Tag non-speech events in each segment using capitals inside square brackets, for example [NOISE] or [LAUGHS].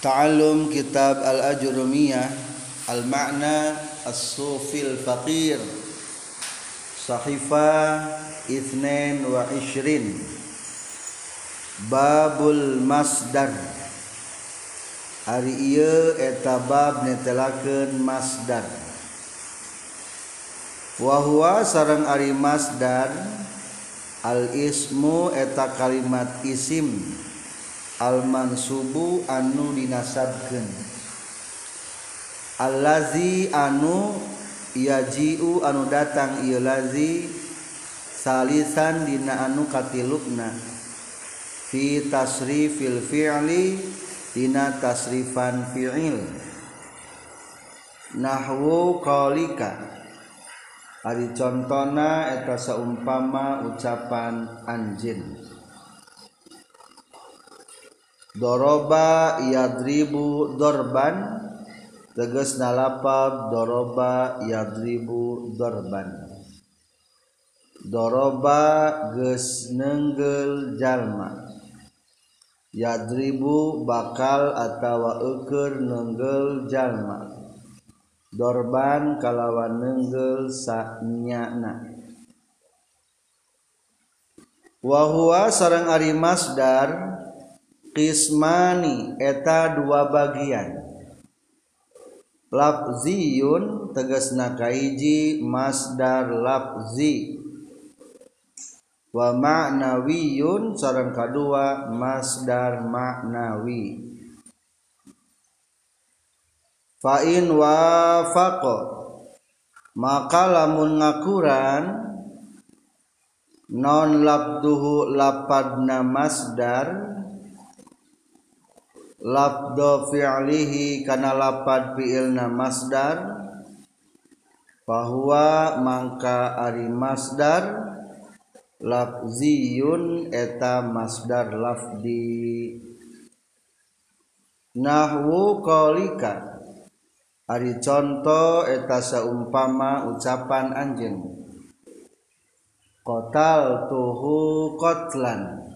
Ta'allum kitab al-ajrumiyah al-ma'na as-sufil faqir. Sahifa ithnain wa ishrin. Babul masdar. Hari iya eta bab netelakeun masdar. Wa huwa sareng ari masdar al ismu eta kalimat isim Alman subu anu dinasabkeun. Allazi anu yajiu anu datang ieu lazi salisan dina anu katilukna fi tasrifil fi'li dina tasrifan fi'il. Nahwu qalika. Ari contona eta saumpama ucapan anjin doroba yadribu dorban. Teges nalapab doroba yadribu dorban. Doroba ges nenggel jalma. Yadribu bakal atawa eker nenggel jalma. Dorban kalawan nenggel saknyana wahua sarang ari masdar qismani eta dua bagian. Lafziyun tegasna kaiji masdar lafzi. Wa ma'nawiyun sareng kadua masdar ma'nawi. Fa in wafaqa maka lamun ngakuran non labduhu lapadna masdar labdo fi'lihi kana lapad fi'ilna masdar bahwa mangka ari masdar lafziyun eta masdar lafdi. Nahwu kolika ari contoh eta saumpama ucapan anjeun. Kotal tuhu kotlan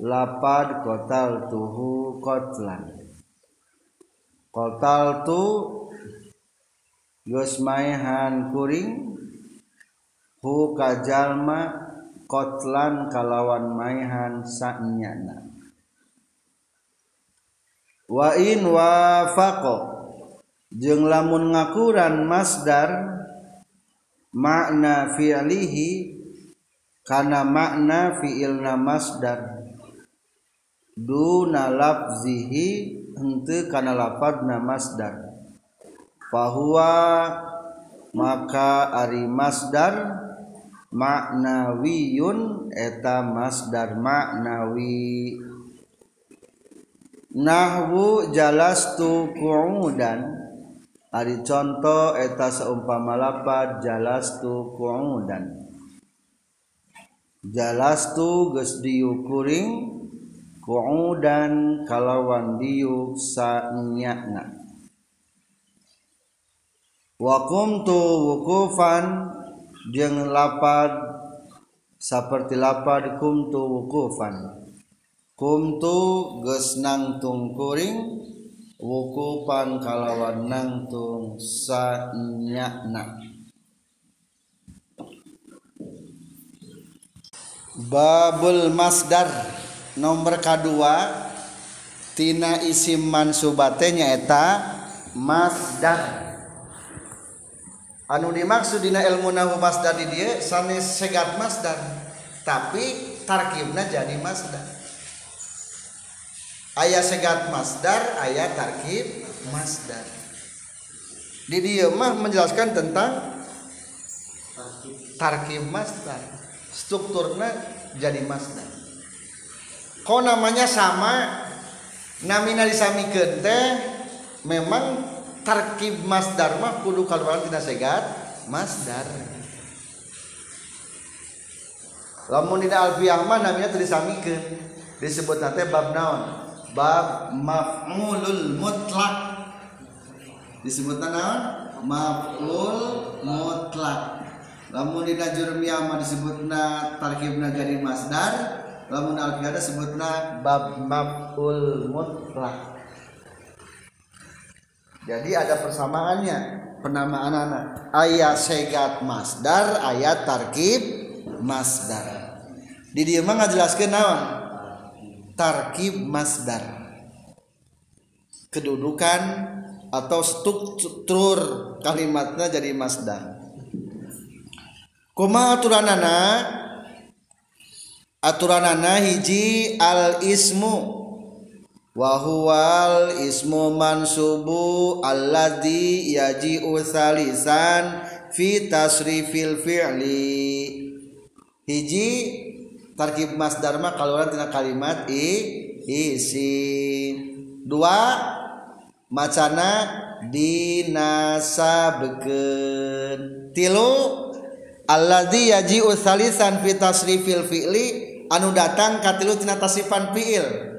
lapad kotal tuhu kotlan. Kotal tu geus maehan kuring hu kajalma kotlan kalawan maehan sanyana. Wa in wafaqo jeung lamun ngakuran masdar makna fi'lihi kana makna fi'ilna masdar duna lafzihi henteu kana lafadna masdar. Fahuwa maka ari masdar maknawiyun eta masdar maknawi. Nahwu jalastu qu'udan. Ari contoh eta seumpama lapad jalastu qu'udan. Jalastu geus diukuring qu'udan kalawan diuk sanyana wa qumtu wukufan jeung lapad saperti lapad kumtu wukufan kumtu geus nangtung kuring wukufan kalawan nangtung sanyana babul masdar nomor kedua tina isim mansubatenya eta masdar anu dimaksud dina ilmu nahu masdar di dia sanes segat masdar tapi tarkibna jadi masdar ayat segat masdar ayat tarkib masdar di dia mah menjelaskan tentang tarkib masdar strukturnya jadi masdar kok namanya sama namina disamikeun teh memang tarkib masdar mah kudu kaluaran tina segat masdar lamun dina alfiyah mah namina teu disebut teh bab naon? Bab maf'ulul mutlak. Disebut naon? Maf'ul mutlak. Lamun dina jurmiyah mah disebutna tarkibna jadi masdar lamun alfiada sebutna bab maf'ul mutlak jadi ada persamaannya penamaan anak. Ayat segat masdar ayat tarkib masdar. Di dia mah ngajelaskeun naon? Tarkib masdar. Kedudukan atau struktur kalimatnya jadi masdar. Kumaha aturanana aturanana hiji al ismu. Wahwal ismu mansubu alladzi yaji'u salisan fi tasrifil fi'li. Hiji tarkib masdar mah kaluaran tina kalimat i isi dua macana dinasabkeun. Tilu alladzi yaji'u salisan fi tasrifil fi'li anu datang katilu tina tasifan fi'il.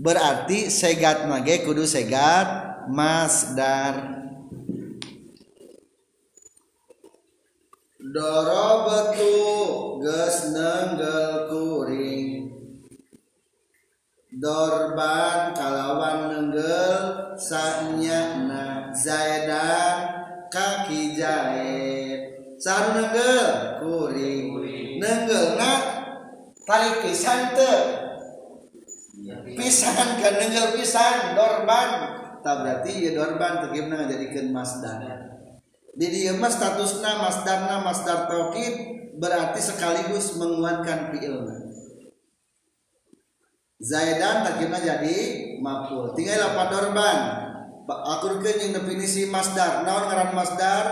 Berarti segat mage kudu segat masdar. Dorobatu ges nenggel kuring. Dorban kalawan nenggel sanyana Zaidan kaki jahit Saru nenggel kuring. Nenggel na tali pisan teu pisan kan nenggel pisan dorban. Tak berarti ya dorban tegimna ngajadikeun masdar. Di dieu mah statusna masdarna masdar taukid berarti sekaligus menguatkan fi'ilna. Zaidan terkena jadi maful tinggal apa dorban. Akurkeun yang definisi masdar. Naon ngaran masdar?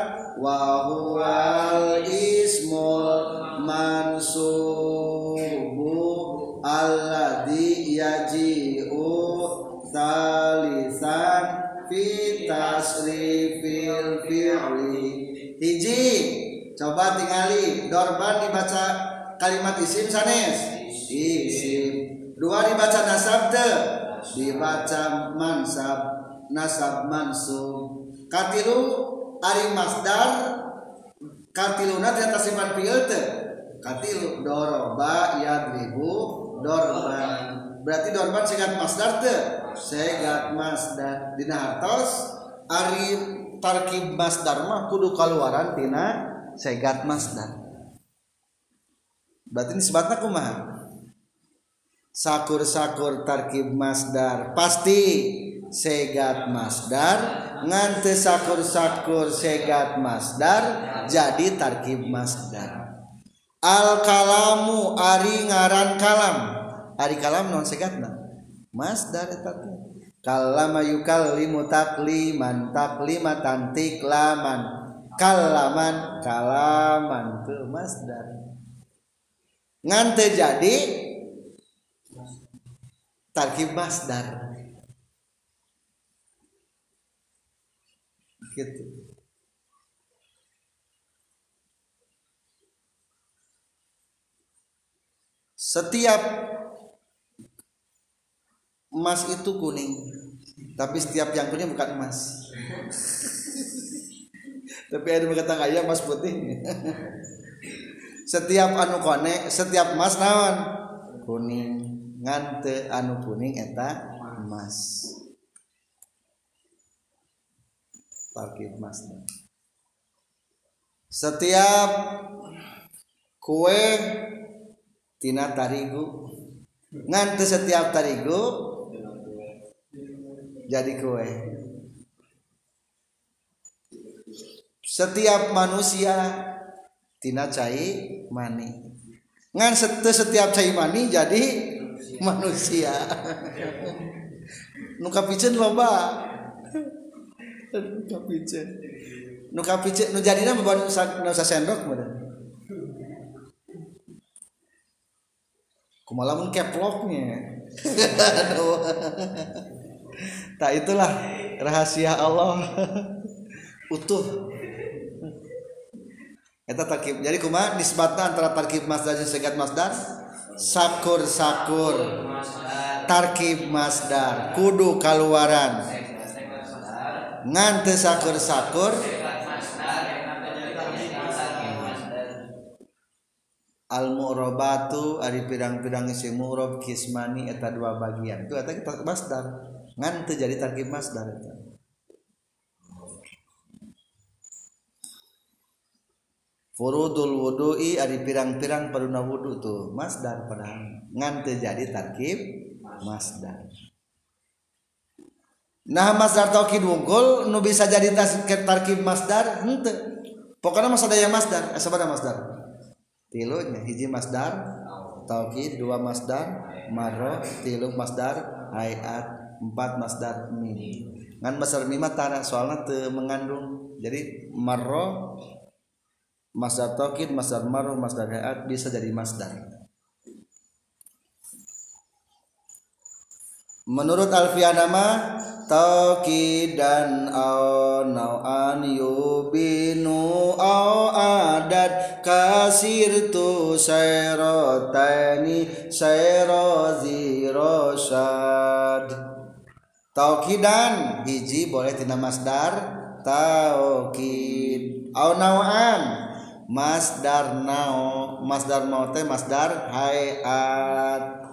Wa huwal ismul mansubu alladhi yaji'u talisan fi tasrifil fi'li. Hiji coba tingali dorban dibaca kalimat isim sanes. Isim. Dua dibaca nasab te. Dibaca mansab nasab mansub katilu ari masdar katiluna di atas sifat fi'il teh katilu doroba yadribu dorban. Berarti dorban segat masdar teh segat masdar dina hartos. Ari tarkib masdar mah kudu kaluaran tina segat masdar berarti ini sebabnya kumaha? Sakur-sakur tarkib masdar pasti segat masdar ngante sakur-sakur segat masdar jadi tarkib masdar al kalamu ari ngaran kalam. Ari kalam non segatna. Masdar eta kalama yukallimu takliman taklimatan tiklaman kalaman kalaman ke masdar ngante jadi tarkib masdar gitu setiap emas itu kuning tapi setiap yang kuning bukan emas. [LAUGHS] Tapi ada berkata ayam emas putih. [LAUGHS] Setiap anu kone setiap emas naon? Kuning. Ngante anu kuning eta emas. Parkir emas. Setiap kue tina tarigu ngante setiap tarigu jadi kue setiap manusia tina cai mani ngan setiap cai mani jadi manusia nu kapicen loba nu kapicen nu kapicen nu jadina membawa nu sendok bener kumalamun keploknya tak itulah rahasia Allah. Utuh. Eta tarkib. Jadi kuma nisbatna antara tarkib masdar jeung segat masdar sakur sakur. Tarkib masdar kudu kaluaran. Ngan sakur sakur almurobatu ari pirang-pirang isi murob kismani eta dua bagian itu eta kita masdar ngan terjadi tarkib masdar eta Furudul wudu'i ari pirang-pirang paduna wudu tuh masdar padahal ngan terjadi tarkib masdar. Nah masdar taukid wungkul nu bisa jadi tarkib masdar henteu. Pokoknya masada yang masdar, eh sabada masdar tilunya hiji masdar taukid dua masdar marro tilu masdar hayat empat masdar mim ngan masdar mim tara soalnya teu mengandung. Jadi marro masdar taukid masdar maruf masdar hayat bisa jadi masdar. Menurut alfian nama taukidan au nau'an yubinu au adat kasir tu sayrotani sayrozi rosyad taukidan hiji boleh tina masdar. Taukid au nau'an masdar nao masdar mau teh masdar hayat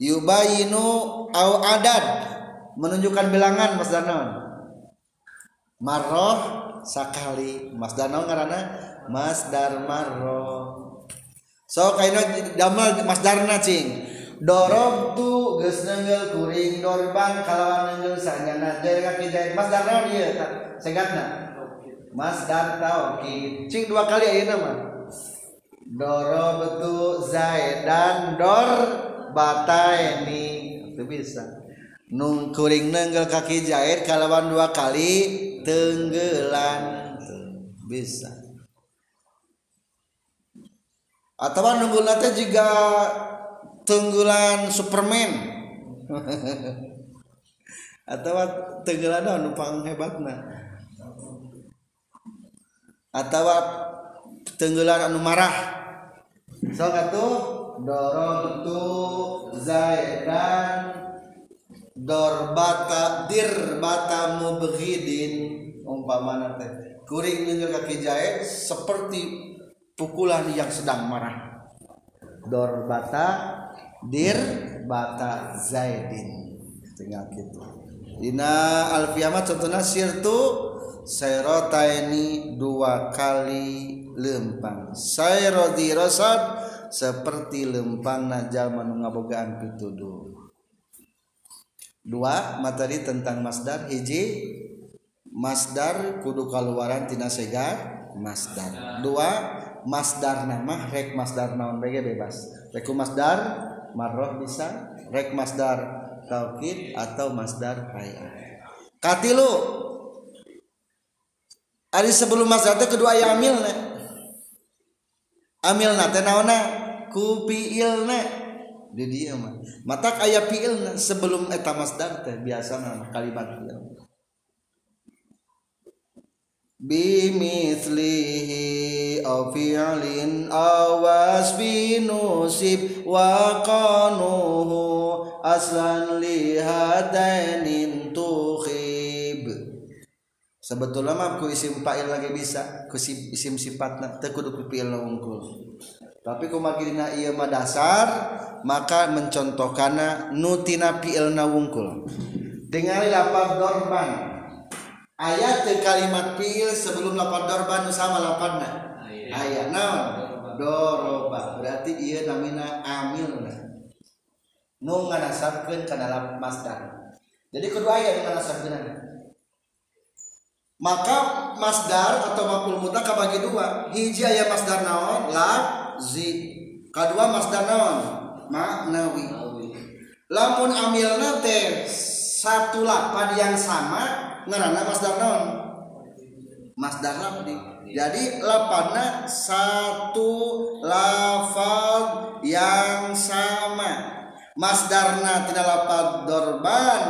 yubayinu au adad menunjukkan bilangan masdar naon marroh sakali. Masdar naon ngaranna masdar marroh so kaina damel masdarna cing. Dorob tu geus neungeul kuring dorban kalawan neungeul sanyana jadi kaki masdar naon ieu segatna? Masdar taukid cing dua kali ayeuna mah. Betul zaidan dor bataini itu bisa nungkuring nenggel kaki jahit kalawan dua kali tenggelan bisa. Atau nunggu nanti juga tenggelan Superman. [LAUGHS] Atau tenggelan numpang hebatna. Atau tenggelan anu marah. So katuh dorong tu zaidan dorbata dirbata mubghidin umpamana teh kuring ninggal kaki jahit seperti pukulan yang sedang marah. Dorbata dir bata zaidin. Tinggal gitu. Dina alfiyama contohnya sirtu Sayrota ini dua kali lempang. Sayro dirosad seperti lempang najal menungabogaan pituduh dua materi tentang masdar hiji. Masdar kudu kaluaran tina sega masdar. Dua masdar nama rek masdar naon bege bebas. Reku masdar marroh bisa. Rek masdar taukid atau masdar hayat katilu! Ari sebelum masdar teh kedua aya amilna. Amilna teh naonna ku fiilna. Di dieu mah. Matak aya fiilna sebelum eta masdar teh biasana kalimat fiil. bimithlihi aw fi'lin aw wasfi nusib wa qanuhu aslan li hadainin tukhib sebetulnya mah ku isim fa'il lagi bisa ku isim sifatna teu kudu ku unggul tapi kumagirina ieu mah dasar maka mencontohkana nutina fi'ilna wungkul. Dengan lapar dorban. Ayat kalimat fi'il sebelum lapar dorban sama laparna? Ayat naon? Doroba berarti ieu namina amilna. Nu nganasarkeun kana masdar. Jadi kedua ayat nganasarkeun maka masdar atau maf'ul mutlak bagi dua. Hiji aya masdar naon zi kedua masdar naon maknawi. Lamun amilna teh satu lapad yang sama ngarana masdar naon masdar lafdi jadi lapadna satu lafal yang sama. Masdarna tidak lapad dorban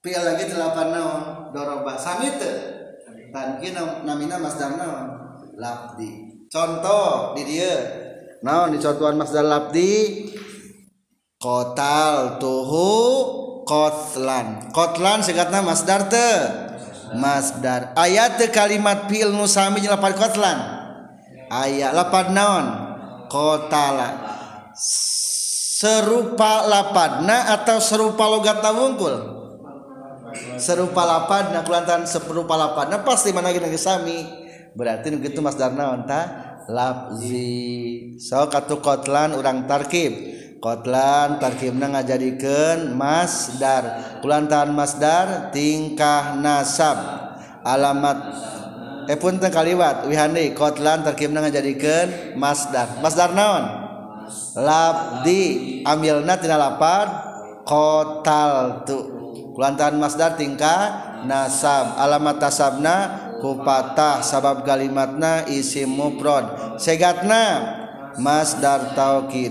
pil lagi tidak lapad naon? Doroba sami teu tankin namina masdar naon labdi contoh di dia naon di contohan masdar labdi? Kotal tuhu kotlan. Kotlan segatna masdar te? Masdar. Ayat te kalimat fi'il nusami lapan kotlan? Ayat lapan naon? Kotala. Serupa lapadna atau serupa logat tawungkul serupa lapan nah kulantan serupa lapan nah pasti mana lagi sami? Berarti begitu mas darna onta lafzi. So katu kotlan urang tarkib. Kotlan tarkibna ngajadikeun masdar. Kulantaran masdar tingkah nasab. Alamat. Eh pun kaliwat wihandi kotlan tarkibna ngajadikeun masdar. Masdar naon? Labdi amilna tina lapad kotal tu kulantaran masdar tingkah nasab. Alamat tasabna kupatah sabab kalimatna isim mufrad. Segatna masdar taukid.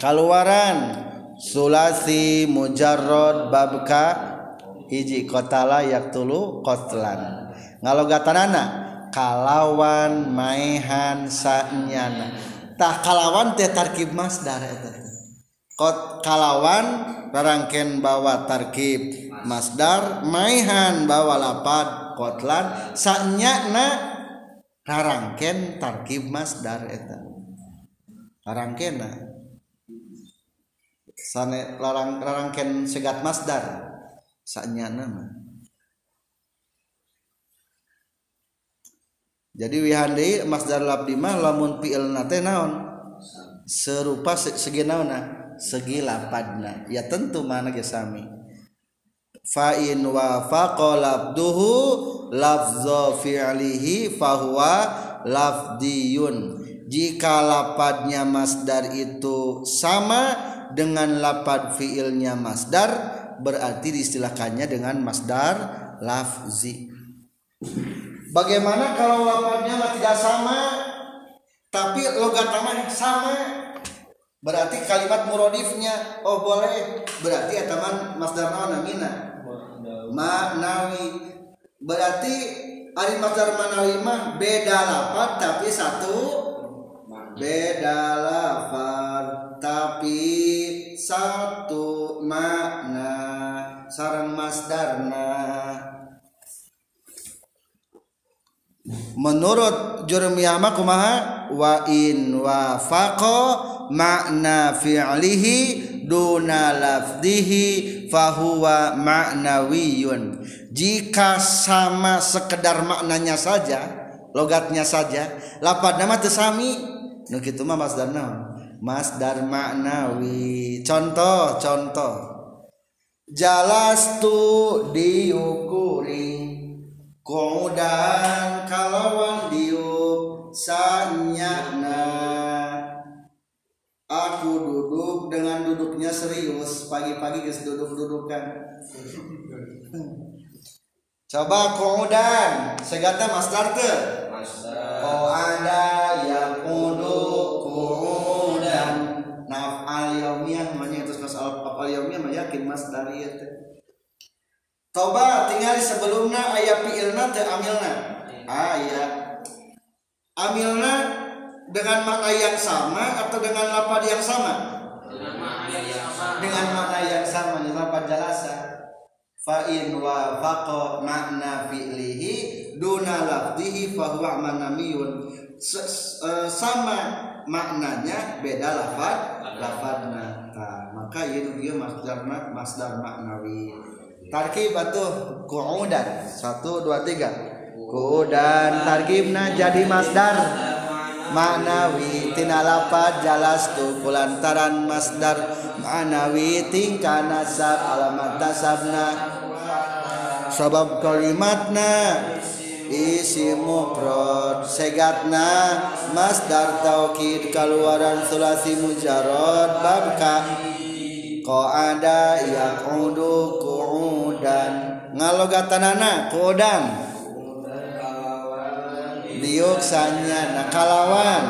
Kaluaran sulasi mujarrad babka hiji kotala yak tulu kotlan. Ngalogatanana kalawan maehan sanyana tah kalawan teh tarkib masdar eta. Kot kalawan barangken bawa tarkib. Masdar maehan bawa lapad. Kotlan sanyana rarangken tarkib masdar eta. Rarangkena sane larang rarangken segat masdar. Sanyana mah. Jadi wihandi masdar labdi mah lamun fi'il nate naon? Serupa segi naonna segi lapadna ya tentu mana ge sami fa in wafaqa labduhu lafza fi'lihi fahuwa lafdiyun. Jika lapadnya masdar itu sama dengan lapad fiilnya masdar berarti diistilahkannya dengan masdar lafzi. Bagaimana kalau lapadnya tidak sama tapi logatama sama? Berarti kalimat murodifnya oh boleh berarti ataman masdar naon namina maknawi berarti ari masdar manawi mah beda lafaz tapi satu beda lafaz tapi satu makna. Sarang masdarna menurut jurmiyah mah kumaha? Wa in wafaqa makna fi'lihi duna lafdihi fahuwa ma'nawiyun. Jika sama sekedar maknanya saja logatnya saja lapad nama tesami nu kitu mah masdar naon masdar maknawi contoh contoh. Jalas tu diukuri kudan kalawan pagi-pagi guys duduk-dudukan coba kodan segata masdar ke oh ada yang kudu kodan nafal yaumian namanya terus masal nafal yaumian yakin masdar itu coba tinggal sebelumnya ayat fi'ilna teu amilna ayat amilna dengan makna yang sama atau dengan lapad yang sama? Dengan makna yang sama. Dengan makna yang sama, lapad jalasa. Fa in wa faqa makna fi'lihi duna lafdihi fa huwa manamiyun. E, sama maknanya beda lafad lafadna. Nah, maka itu dia masdar masdar maknawi. Tarkib atuh qu'udan. 1 2 3. Qu'udan tarkibna jadi masdar manawi jalas tu kulantaran masdar. Manawi tingkah nasab alamat nasabna sabab kalimatna isi mufrad segatna. Masdar taukid keluaran sulasi mujarad babka. Qada yaqudu qu'udan ngalogatanana qudan diuksanya nakalawan.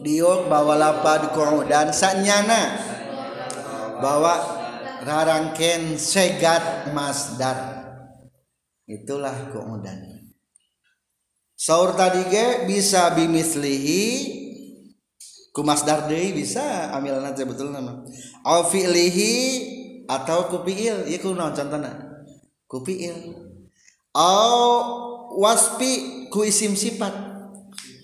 Diuk bawa lapad dan sanyana. Bawa rarangken segat masdar. Itulah kemudian saur tadi ge bisa bimislihi ku masdar deui bisa ambil nanti betul nama. Au fi'lihi atau ku fi'il ieu ku au waspi ku isim sifat.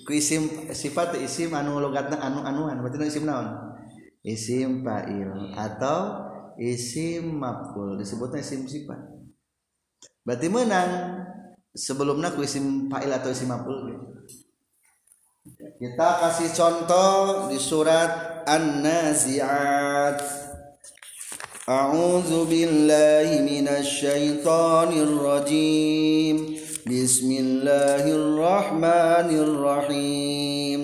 Ku isim sifat isim anu logatna anu anuan berarti isim naon? Isim fa'il atau isim maf'ul disebutnya isim sifat. Berarti menang sebelumnya ku isim fa'il atau isim maf'ul. Kita kasih contoh di surat An-Nazi'at. A'udzu billahi minasy syaithanir rajim. Bismillahirrahmanirrahim.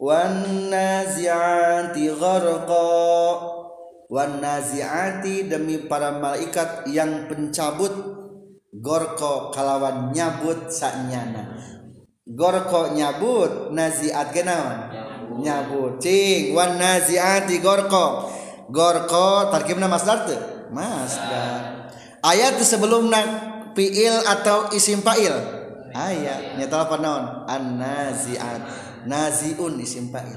Wan nazi'ati gharqa. Wan nazi'ati demi para malaikat yang pencabut gorko kalawan nyabut saknyana gorko nyabut naziat kenawan nyabut. Cing wan naziati gorko gorko tarkibna masdar teu masdar ayat sebelumna fiil atau isim fa'il? Ayat nyata apa naon? An naziat naziun isim fa'il.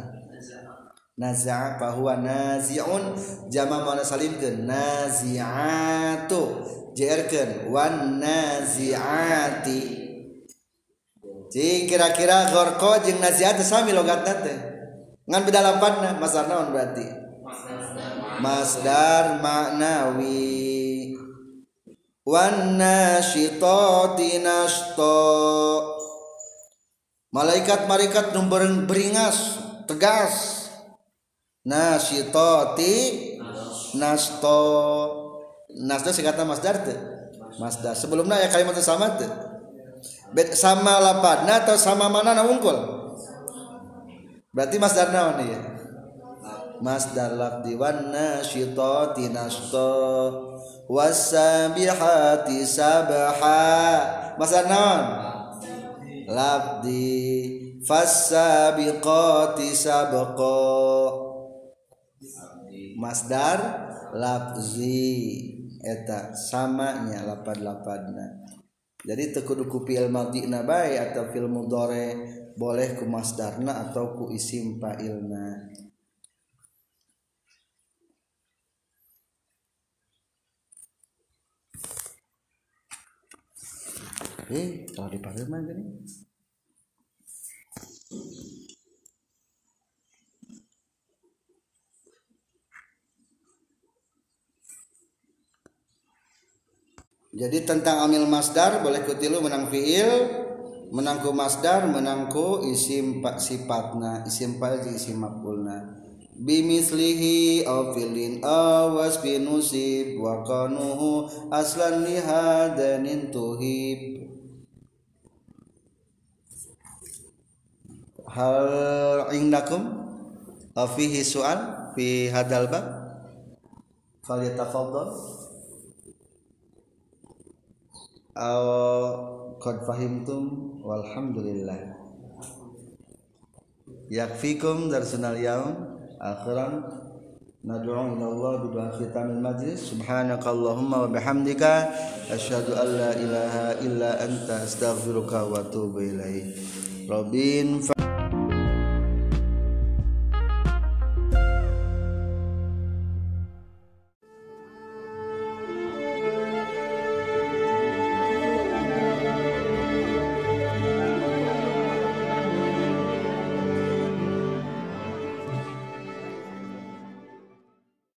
Naza'a fahuwa nazi'un. Jama mana salimkeun nazi'atu. Jerkeun wan nazi'ati Cing kira-kira gorko jeung nazi'at sami logatna teh? Ngan beda lapanna masdar naon berarti masdar maknawi wan nasyitati nashto. Malaikat-malaikat nu beringas tegas. Nasyitati nasto nasto singkatna masdar teh. Masdar. Sebelumnya ya kalimat sama teh. Sama lapadna atau sama mana na berarti masdar naon ya masdar labdi wan nasyitati nasto wasabihati sabaha masdar naon labdi fasabiqati sabqa. Masdar labzi eta samanya lapad-lapadna. Jadi tekudu ku fi'il madina bae atau fil mudhari boleh ku masdarna atau ku isim fa'ilna eh kalau dipanggil mah gini jadi tentang amil masdar boleh kutilu menang fiil menangku masdar menangku isim pak sifatna isim fa'il isim maf'ulna. Bimislihi aw filin aw wasfin nusib wa aslan li hadanin tuhib hal indakum? Fihi su'al fi hadal bab? Falyatafaddal. Aw qad fahimtum? Walhamdulillah. Yakfikum darsunal yaum akhiran. Nad'u ila Allah bi khitamil majlis. Subhanakallahumma wa bihamdika. Asyhadu an la ilaha illa anta astaghfiruka wa atubu ilaik rabbin